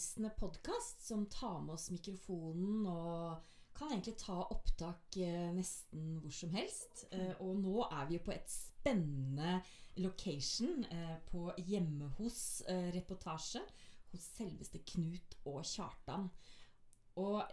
oppreisende podkast som tar med oss mikrofonen og kan egentlig ta opptak eh, nesten hvor som helst. Eh, og nå er vi jo på et spennende location eh, på Hjemme hos-reportasje hos selveste Knut og Kjartan. Og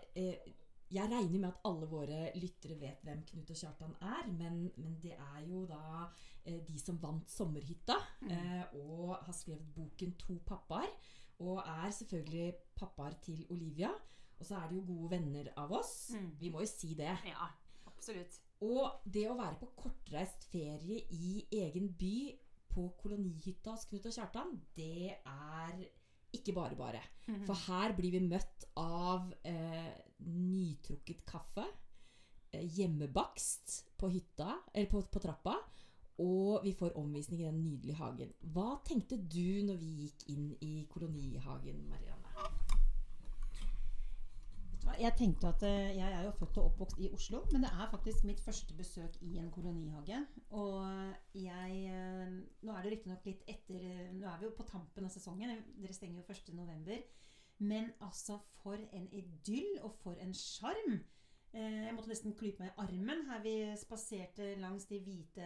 jeg regner med at alle våre lyttere vet hvem Knut og Kjartan er, men, men det er jo da eh, de som vant Sommerhytta, eh, og har skrevet boken 'To pappaer', og er selvfølgelig pappaer til Olivia. Og så er de jo gode venner av oss. Mm. Vi må jo si det. Ja, absolutt. Og det å være på kortreist ferie i egen by på kolonihytta hos Knut og Kjartan, det er ikke bare bare. For her blir vi møtt av eh, nytrukket kaffe, eh, hjemmebakst på hytta, eller på, på trappa, og vi får omvisning i den nydelige hagen. Hva tenkte du når vi gikk inn i kolonihagen, Marianne? Jeg tenkte at eh, jeg er jo født og oppvokst i Oslo, men det er faktisk mitt første besøk i en kolonihage. Og jeg eh, Nå er det riktignok litt etter eh, Nå er vi jo på tampen av sesongen. Dere stenger jo 1.11. Men altså, for en idyll, og for en sjarm. Jeg måtte nesten klype meg i armen her vi spaserte langs de hvite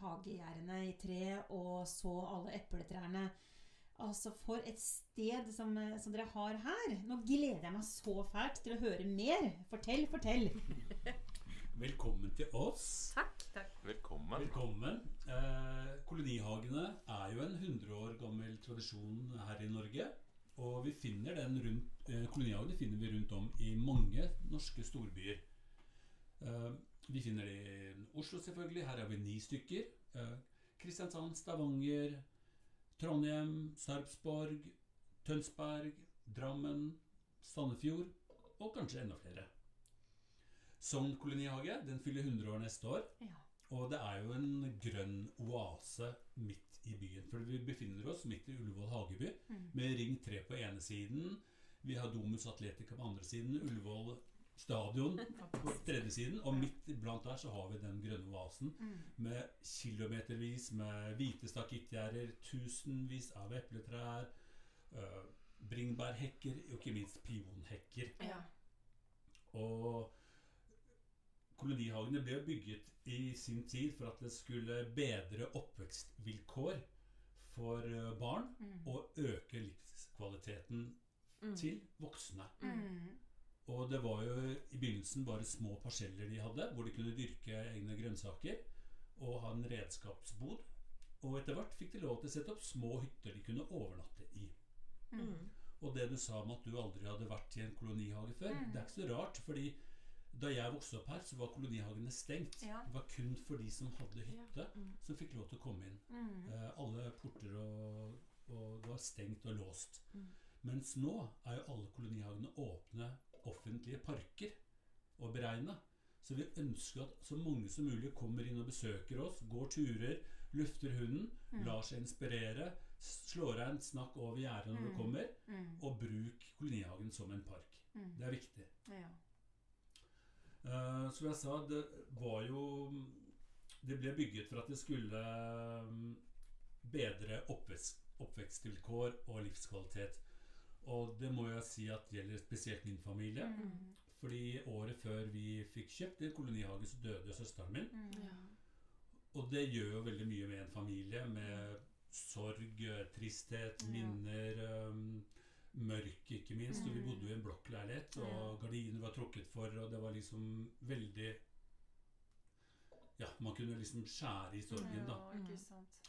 hagegjerdene i tre og så alle epletrærne. Altså, for et sted som, eh, som dere har her. Nå gleder jeg meg så fælt til å høre mer. Fortell, fortell. Velkommen til oss. Takk. takk. Velkommen. Velkommen. Eh, kolonihagene er jo en 100 år gammel tradisjon her i Norge. Og vi finner den rundt, eh, kolonihagene finner vi rundt om i mange norske storbyer. Eh, vi finner det i Oslo, selvfølgelig. Her har vi ni stykker. Eh, Kristiansand, Stavanger, Trondheim, Sarpsborg, Tønsberg, Drammen, Sandefjord og kanskje enda flere. Sogn kolonihage den fyller 100 år neste år. Ja. Og det er jo en grønn oase midt i byen. For vi befinner oss midt i Ullevål hageby med Ring 3 på ene siden. Vi har Domus Atletica på andre siden. Ullevål stadion på tredje siden. Og midt blant der så har vi den grønne oasen med kilometervis med hvite stakittgjerder, tusenvis av epletrær, uh, bringebærhekker og ikke minst pionhekker. Ja. Og kolonihagene ble bygget i sin tid for at det skulle bedre oppvekstvilkår for barn barn og øke livskvaliteten til voksne. Og det var jo i begynnelsen bare små parseller de hadde, hvor de kunne dyrke egne grønnsaker og ha en redskapsbod. Og etter hvert fikk de lov til å sette opp små hytter de kunne overnatte i. Og det du sa om at du aldri hadde vært i en kolonihage før, det er ikke så rart. fordi da jeg vokste opp her, så var kolonihagene stengt. Ja. Det var kun for de som hadde hytte, som fikk lov til å komme inn. Eh, alle porter og, og var stengt og låst. Mens nå er jo alle kolonihagene åpne offentlige parker å beregne. Så vi ønsker at så mange som mulig kommer inn og besøker oss, går turer, lufter hunden, lar seg inspirere, slår av en snakk over gjerdet når du kommer, og bruk kolonihagen som en park. Det er viktig. Ja. Uh, som jeg sa, det var jo Det ble bygget for at det skulle mm, bedre oppvekst, oppvekstvilkår og livskvalitet. Og det må jeg si at gjelder spesielt min familie. Fordi året før vi fikk kjøpt en kolonihage, så døde søsteren min. Og det gjør jo veldig mye med en familie, med sorg, eh, tristhet, minner, um, mørk, ikke minst. Og vi bodde jo i en blokkleilighet, og gardiner var trukket for, og det var liksom veldig Ja, man kunne liksom skjære i sorgen, da.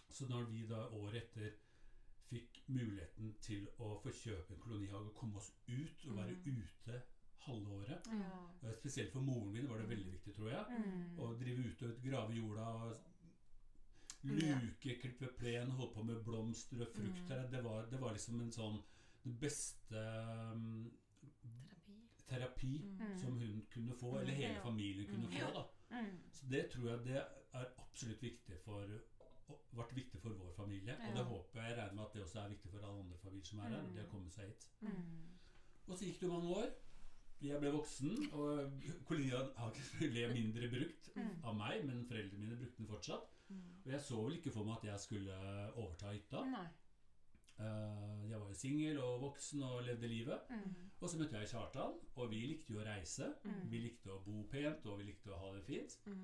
Så når vi da året etter fikk muligheten til å få kjøpe en kolonihage og komme oss ut og være ute halve året. Ja. eh, Spesielt for moren min var det veldig viktig, tror jeg. Å drive ute og grave jorda, luke, klippe plen, holde på med blomster og frukt. Det, var, det var liksom en sånn Den beste um, Terapi. terapi som hun kunne få, eller hele familien kunne få. da. Så det tror jeg det er absolutt viktig for vært viktig for vår familie. Og det håper jeg, regner med at det også er viktig for alle andre familier som er her. Det å komme seg hit. Og så gikk det mange år. Jeg ble voksen, og kolonihagen ble mindre brukt av meg, men foreldrene mine brukte den fortsatt. Og jeg så vel ikke for meg at jeg skulle overta hytta. Nei. Eh, jeg var jo singel og voksen og levde livet. Mm. Og så møtte jeg Kjartan, og vi likte jo å reise. Mm. Vi likte å bo pent, og vi likte å ha det fint. Mm.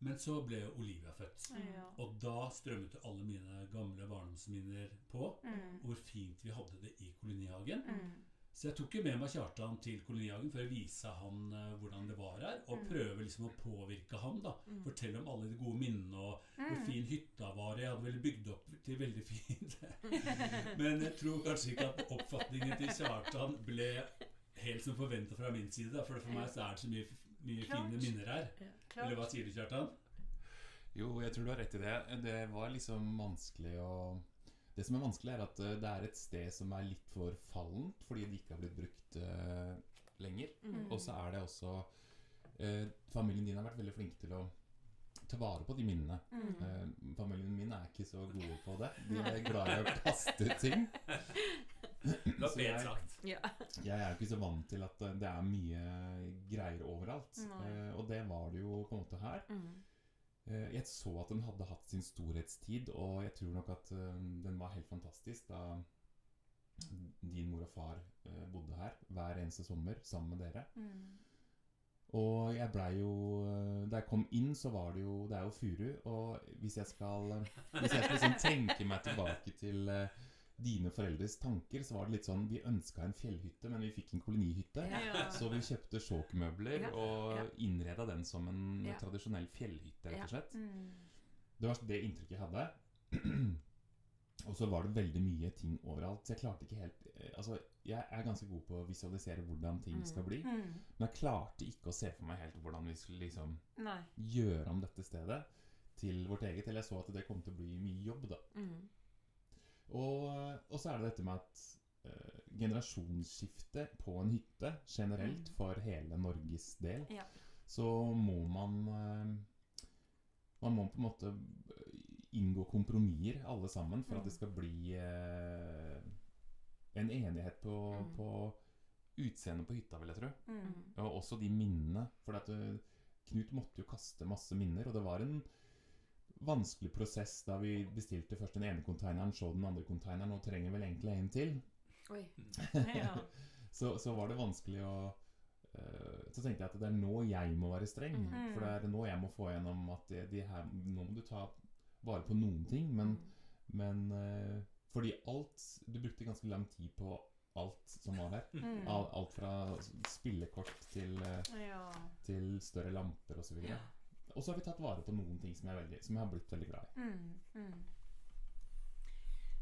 Men så ble Olivia født. Ja. Og da strømmet alle mine gamle barndomsminner på. Mm. Hvor fint vi hadde det i kolonihagen. Mm. Så jeg tok jo med meg Kjartan til kolonihagen for å vise han eh, hvordan det var her. Og Mm. prøve liksom å påvirke ham. da Mm. Fortelle om alle de gode minnene og hvor Mm. fin hytta var. Jeg hadde vel bygd opp til veldig fint. Men jeg tror kanskje ikke at oppfatningen til Kjartan ble helt som forventa fra min side. da, For for meg så er det så mye, mye Klart. fine minner her. Eller hva sier du, Kjartan? Jo, jeg tror du har rett i det. Det var liksom vanskelig å Det som er vanskelig, er at eh, det er et sted som er litt for fallent fordi det ikke har blitt brukt uh, lenger. Mm. Og så er det også uh, Familien din har vært veldig flink til å ta vare på de minnene. Mm. Uh, familien min er ikke så gode på det. De er glad i å kaste ting. Det var pent jeg- sagt. Ja. Jeg er jo ikke så vant til at eh, det er mye greier overalt. Eh, og det var det jo på en måte her. Mm. Eh, Jeg så at den hadde hatt sin storhetstid, og jeg tror nok at uh, den var helt fantastisk da din mor og far uh, bodde her hver eneste sommer sammen med dere. Mm. Og jeg blei jo Da jeg kom inn, så var det jo Det er jo furu. Og hvis jeg skal Hvis jeg skal liksom tenke meg tilbake til eh, dine foreldres tanker, så var det litt sånn Vi ønska en fjellhytte, men vi fikk en kolonihytte. Ja. Så vi kjøpte sjåkmøbler Ja, og innreda den som en Ja. tradisjonell fjellhytte, rett og slett. Mm. Det var det inntrykket jeg hadde. og så var det veldig mye ting overalt. Så jeg klarte ikke helt eh, Altså, jeg er ganske god på å visualisere hvordan ting Mm. skal bli. Mm. Men jeg klarte ikke å se for meg helt hvordan vi skulle liksom Nei. gjøre om dette stedet til vårt eget. Eller jeg så at det kom til å bli mye jobb, da. Mm. Og, og så er det dette med at uh, generasjonsskifte på en hytte generelt Mm. for hele Norges del, Ja. så må man uh, Man må på en måte inngå kompromisser alle sammen for at det Mm. skal bli uh, en enighet på, Mm. på utseendet på hytta, vil jeg tro. Mm. Og også de minnene. For at Knut måtte jo kaste masse minner, og det var en vanskelig prosess da vi bestilte først den ene containeren, så den andre containeren, og trenger vel egentlig en til. Oi. Ja. Så, så var det vanskelig å uh, Så tenkte jeg at det er nå jeg må være streng. Mm. For det er nå jeg må få gjennom at de, de her, nå må du ta vare på noen ting. Men, men uh, fordi alt Du brukte ganske lang tid på alt som var her. Mm. Alt fra spillekort til uh, Ja. til større lamper osv. Og, så har vi tatt vare på noen ting som jeg, veldig, som jeg har blitt veldig glad i. Mm. Mm.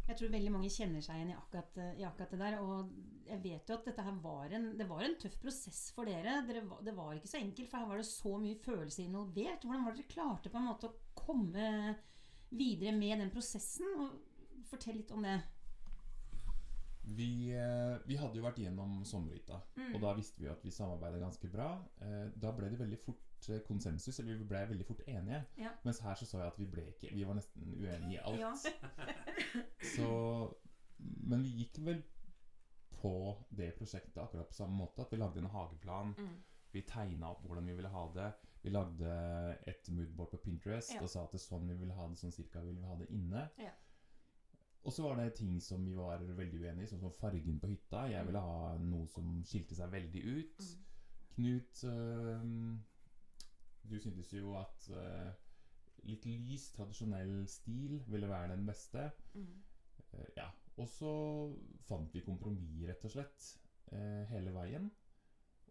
Jeg tror veldig mange kjenner seg igjen i akkurat, i akkurat det der. Og jeg vet jo at dette her var en, det var en tøff prosess for dere. dere det var ikke så enkelt, for her var det så mye følelser involvert. Hvordan var det dere klarte på en måte å komme videre med den prosessen? Og fortell litt om det. Vi, eh, vi hadde jo vært gjennom sommerhytta, Mm. og da visste vi at vi samarbeidet ganske bra. Eh, Da ble det veldig fort eh, konsensus, eller vi ble veldig fort enige. Ja. Mens her så så jeg at vi ble ikke Vi var nesten uenige i alt. Ja. Så Men vi gikk vel på det prosjektet akkurat på samme måte. At vi lagde en hageplan. Mm. Vi tegna opp hvordan vi ville ha det. Vi lagde et moodboard på Pinterest Ja. og sa at det er sånn vi ville ha det, sånn cirka ville vi ha det inne. Ja. Og så var det ting som vi var veldig uenige i, sånn som fargen på hytta. Jeg ville ha noe som skilte seg veldig ut. Mm. Knut, øh, du syntes jo at øh, litt lys, tradisjonell stil ville være den beste. Mm. Uh, ja. Og så fant vi kompromiss, rett og slett, uh, hele veien.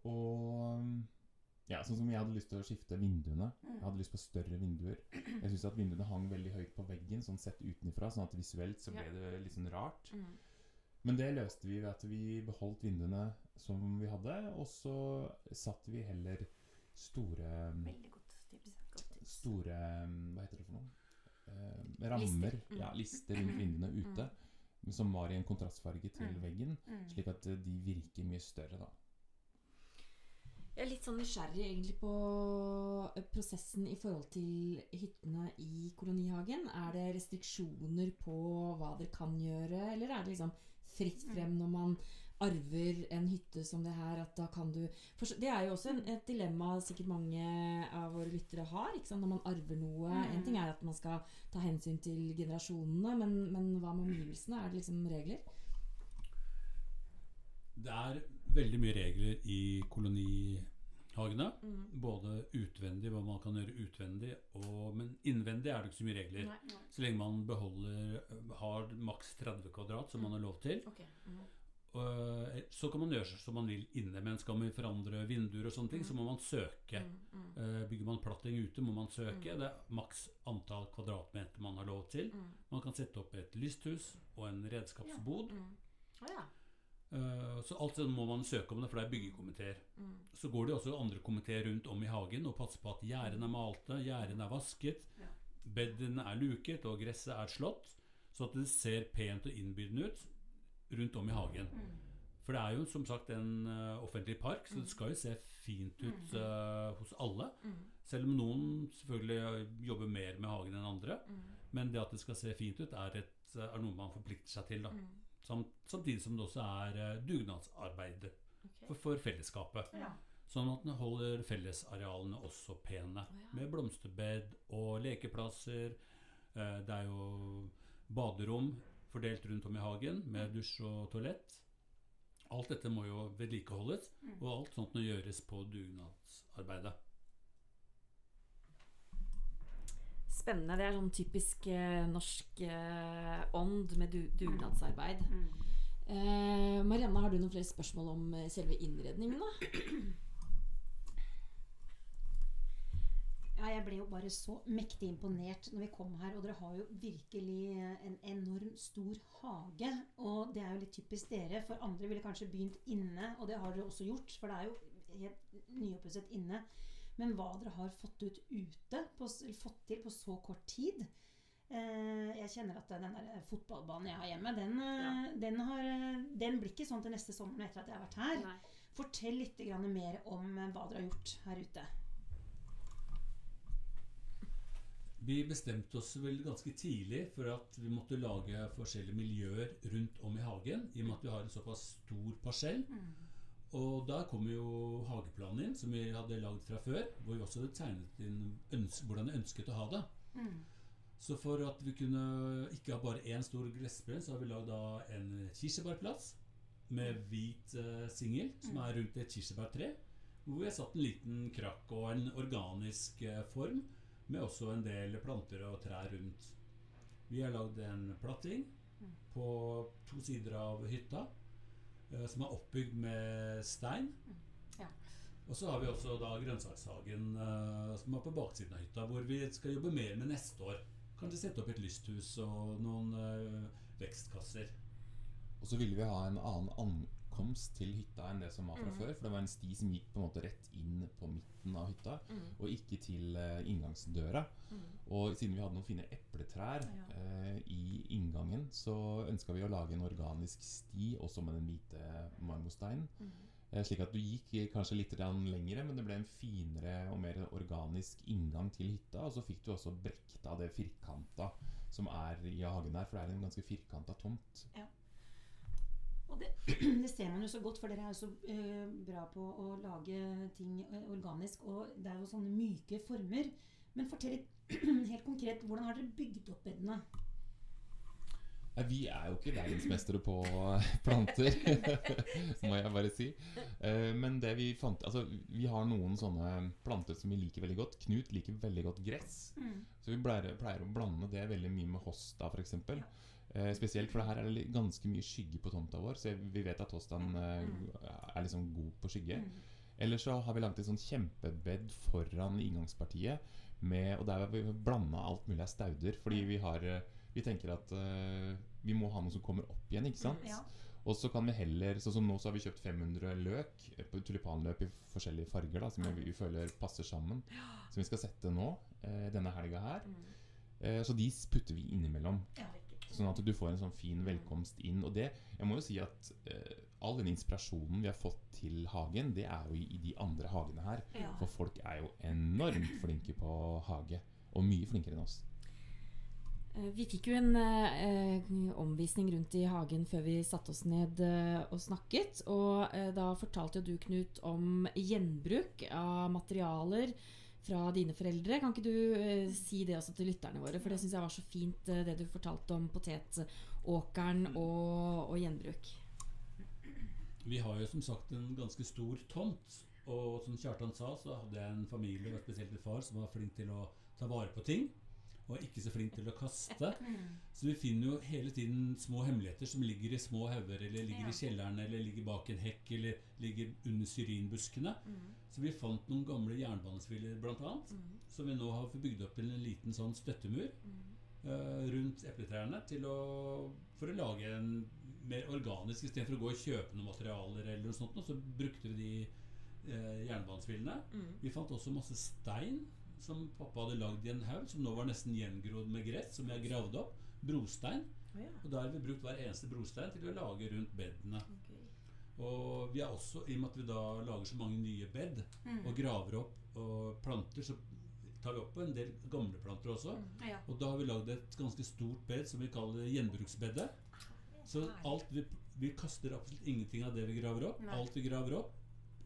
Og ja, sånn som jeg hadde lyst til å skifte vinduene. Jeg hadde lyst på større vinduer. Jeg syns at vinduene hang veldig høyt på veggen, sånn sett utenfra, sånn at visuelt så ble Ja. det litt sånn rart. Mm. Men det løste vi ved at vi beholdt vinduene som vi hadde, og så satte vi heller store Veldig godt tips. Godt tips. Store Hva heter det for noe? Eh, rammer. Lister. Mm. Ja, lister rundt vinduene ute. Som var i en kontrastfarge til Mm. veggen. Mm. Slik at de virker mye større, da. Jeg er litt sånn nysgjerrig egentlig på eh, prosessen i forhold til hyttene i kolonihagen. Er det restriksjoner på hva dere kan gjøre, eller er det liksom fritt frem når man arver en hytte som det her, at da kan du Det er jo også en, et dilemma sikkert mange av våre lyttere har. Ikke sant? Når man arver noe. Mm. En ting er at man skal ta hensyn til generasjonene, men, men hva med omgivelsene? Er det liksom regler? Det er veldig mye regler i kolonihagene. Både utvendig, hva man kan gjøre utvendig, og, men innvendig er det ikke så mye regler. Nei, nei. Så lenge man beholder har maks 30 kvadrat, som man har lov til. Okay. Mm. Og, så kan man gjøre som man vil inne, men skal man forandre vinduer og sånne ting, så må man søke. Mm. Eh, Bygger man platting ute, må man søke. Det er maks antall kvadratmeter man har lov til. Mm. Man kan sette opp et lysthus og en redskapsbod. Mm. Å ja. Eh, Så alt sånn må man søke om det, for det er byggekomiteer. Mm. Så går det også andre komiteer rundt om i hagen og passer på at gjerdene er malte, gjerdene er vasket, Ja. bedene er luket og gresset er slått, så at det ser pent og innbydende ut rundt om i hagen. Mm. For det er jo som sagt en uh, offentlig park, så det skal jo se fint ut uh, hos alle. Mm. Selv om noen selvfølgelig jobber mer med hagen enn andre. Mm. Men det at det skal se fint ut, er, et, er noe man forplikter seg til. Da. Mm. Samt, samtidig som det også er dugnadsarbeid dugnadsarbeidet for, for fellesskapet. Ja. Sånn at den holder fellesarealene også pene. Ja. Med blomsterbed og lekeplasser. Eh, Det er jo baderom fordelt rundt om i hagen med dusj og toalett. Alt dette må jo vedlikeholdes, Mm. og alt sånt må gjøres på dugnadsarbeidet. Spennende. Det er sånn typisk eh, norsk eh, ånd med du dugnadsarbeid. Mm. Eh, Marianne, har du noen flere spørsmål om eh, selve innredningen? da? Ja, jeg ble jo bare så mektig imponert når vi kom her. Og dere har jo virkelig en enorm stor hage. Og det er jo litt typisk dere. For andre ville kanskje begynt inne, og det har dere også gjort. For det er jo helt nyoppusset inne. Men hva dere har fått ut ute, på, fått til på så kort tid eh, Jeg kjenner at den der fotballbanen jeg har hjemme, den, ja. den, har, eh, den blir ikke sånn til neste sommer etter at jeg har vært her. Fortell litt grann mer om eh, hva dere har gjort her ute. Vi bestemte oss vel ganske tidlig for at vi måtte lage forskjellige miljøer rundt om i hagen, i og med at vi har en såpass stor parsell. Og da kom jo hageplanen inn, som vi hadde lagd fra før, hvor vi også hadde tegnet inn hvordan vi ønsket å ha det. Mm. Så for at vi kunne ikke ha bare én stor gressplen, så har vi lagd en kirsebærplass med hvit eh, singel, som er rundt et kirsebærtre. Hvor vi har satt en liten krakk og en organisk eh, form, med også en del planter og trær rundt. Vi har lagd en platting på to sider av hytta, som er oppbygd med stein. Ja. Og så har vi også da grønnsakshagen eh, som er på baksiden av hytta, hvor vi skal jobbe mer med neste år. Kanskje sette opp et lysthus og noen eh, vekstkasser. Og så ville vi ha en annen ankomst til hytta enn det som var fra Mm. før. For det var en sti som gikk på en måte rett inn på midten av hytta, Mm. og ikke til uh, inngangsdøra. Mm. Og siden vi hadde noen fine epletrær Ja. uh, i inngangen, så ønska vi å lage en organisk sti også med den hvite marmorsteinen. Eh, slik at du gikk kanskje litt lengre, men det ble en finere og mer organisk inngang til hytta. Og så fikk du også brekt av det firkanta som er i hagen her, for det er en ganske firkanta tomt. Og det, det ser man jo så godt, for dere er jo så eh, bra på å lage ting eh, organisk. Og det er jo sånne myke former. Men fortell helt konkret, hvordan har dere bygd opp bedene? Nei, Vi er jo ikke verdensmestere på planter, må jeg bare si. Eh, Men det vi fant Altså, vi har noen sånne planter som vi liker veldig godt. Knut liker veldig godt gress. Så vi pleier, pleier å blande det veldig mye med hosta, f.eks. Eh, spesielt for her er det ganske mye skygge på tomta vår, så vi vet at Tostan eh, er liksom god på skygge. Eller så har vi laget et sånn kjempebed foran inngangspartiet, med, og der har vi blanda alt mulig av stauder. Fordi vi har eh, Vi tenker at uh, vi må ha noe som kommer opp igjen, ikke sant? Ja. Og så kan vi heller Sånn som nå så har vi kjøpt 500 løk tulipanløp i forskjellige farger, da, som vi, vi føler passer sammen. Som vi skal sette nå, uh, denne helga her. Eh, så de putter vi innimellom. Sånn at du får en sånn fin velkomst inn. Og det, jeg må jo si at uh, all den inspirasjonen vi har fått til hagen, det er jo i, de andre hagene her. Ja. For folk er jo enormt flinke på hage. Og mye flinkere enn oss. Eh, Vi fikk jo en eh, omvisning rundt i hagen før vi satte oss ned eh, og snakket. Og eh, da fortalte jo du, Knut, om gjenbruk av materialer fra dine foreldre. Kan ikke du eh, si det også til lytterne våre? For det syns jeg var så fint, eh, det du fortalte om potetåkeren og, og gjenbruk. Vi har jo som sagt en ganske stor tomt. Og som Kjartan sa, så hadde jeg en familie, og spesielt en far, som var flink til å ta vare på ting. Og ikke så flink til å kaste. Så vi finner jo hele tiden små hemmeligheter som ligger i små hauger, eller ligger i kjelleren, eller ligger bak en hekk, eller ligger under syrinbuskene. Så vi fant noen gamle jernbanesviller, blant annet, som vi nå har bygd opp til en liten sånn støttemur eh, rundt epletrærne til å, for å lage en mer organisk Istedenfor å gå og kjøpe noen materialer, eller noe sånt, så brukte vi de eh, jernbanesvillene. Vi fant også masse stein som pappa hadde lagd i en haug, som nå var nesten gjengrodd med gress, som vi har gravd opp. Brostein. Og da har vi brukt hver eneste brostein til å lage rundt bedene. Og vi er også, i og med at vi da lager så mange nye bed og graver opp og planter, så tar vi opp en del gamle planter også. Ja. Og da har vi lagd et ganske stort bed som vi kaller gjenbruksbedet. Så alt vi, vi kaster absolutt ingenting av det vi graver opp. Nei. Alt vi graver opp,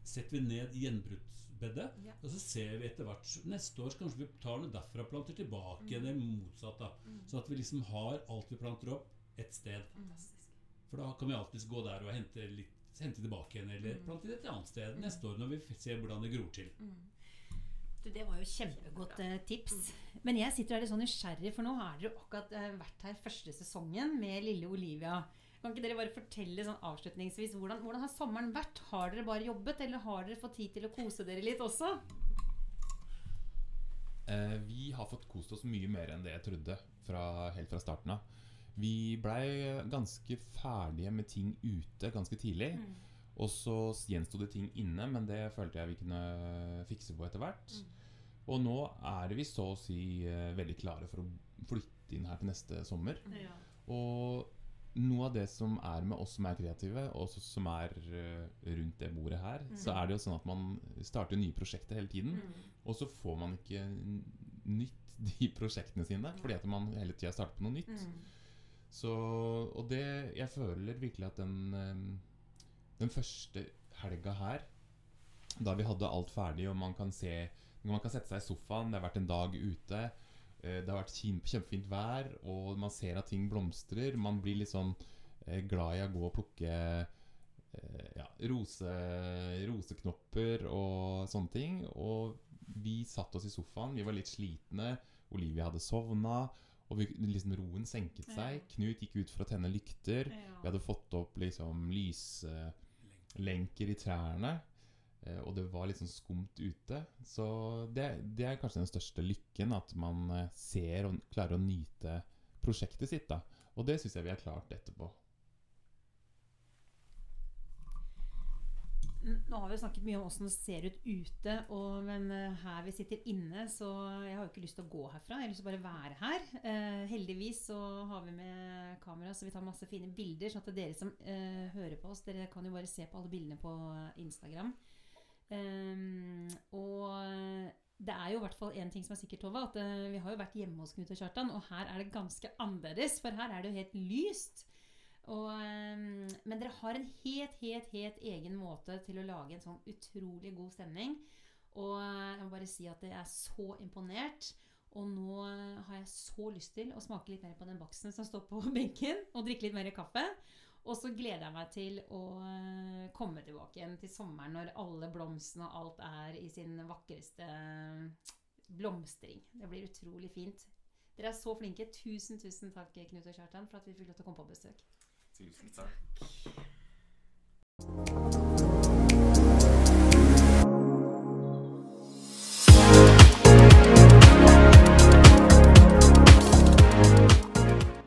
setter vi ned i gjenbruksbedet. Ja. Og så ser vi etter hvert Neste år kanskje vi tar noe derfra og planter tilbake igjen, eller motsatt. da Så at vi liksom har alt vi planter opp, ett sted. For da kan vi alltids gå der og hente, litt, hente tilbake igjen, eller plante det et annet sted neste år når vi ser hvordan det gror til. Du, det var jo kjempegodt eh, tips. Men jeg sitter her litt sånn nysgjerrig, for nå har dere akkurat eh, vært her første sesongen med lille Olivia. Kan ikke dere bare fortelle sånn avslutningsvis hvordan, hvordan har sommeren vært? Har dere bare jobbet, eller har dere fått tid til å kose dere litt også? Eh, vi har fått kost oss mye mer enn det jeg trodde fra, helt fra starten av. Vi blei ganske ferdige med ting ute ganske tidlig. Og så gjensto det ting inne, men det følte jeg vi kunne fikse på etter hvert. Og nå er vi så å si eh, veldig klare for å flytte inn her til neste sommer. Ja. Og noe av det som er med oss som er kreative, og som er eh, rundt det bordet her, så er det jo sånn at man starter nye prosjekter hele tiden. Og så får man ikke nytt de prosjektene sine, fordi at man hele tida starter på noe nytt. Så, og det Jeg føler virkelig at den, eh, den første helga her, da vi hadde alt ferdig, og man kan se Man kan sette seg i sofaen, det har vært en dag ute, eh, det har vært kjempefint vær, og man ser at ting blomstrer. Man blir litt sånn eh, glad i å gå og plukke ja, rose, roseknopper og sånne ting. Og vi satt oss i sofaen, vi var litt slitne. Olivia hadde sovna. Og vi, liksom roen senket seg. Knut gikk ut for å tenne lykter. Vi hadde fått opp liksom lyslenker i trærne. eh, Og det var litt sånn skumt ute. Så det, det er kanskje den største lykken. At man eh, ser og klarer å nyte prosjektet sitt. da Og det syns jeg vi har klart etterpå. Nå har vi snakket mye om åssen det ser ut ute, og, men eh, her vi sitter inne, så jeg har jo ikke lyst til å gå herfra. Jeg har lyst til å bare være her. Eh, heldigvis så har vi med kamera, så vi tar masse fine bilder. sånn at dere som eh, hører på oss, dere kan jo bare se på alle bildene på Instagram. Ehm, og det er jo i hvert fall én ting som er sikkert, Tove, at eh, vi har jo vært hjemme hos Knut og Kjartan, og her er det ganske annerledes, for her er det jo helt lyst. Og, ehm, men dere har en helt, helt, helt egen måte til å lage en sånn utrolig god stemning. Og eh, jeg må bare si at jeg er så imponert. Og nå har jeg så lyst til å smake litt mer på den baksten som står på benken, og drikke litt mer kaffe. Og så gleder jeg meg til å eh, komme tilbake igjen til sommeren når alle blomstene og alt er i sin vakreste eh, blomstring. Det blir utrolig fint. Dere er så flinke. Tusen, tusen takk, Knut og Kjartan, for at vi fikk lov til å komme på besøk. See you next.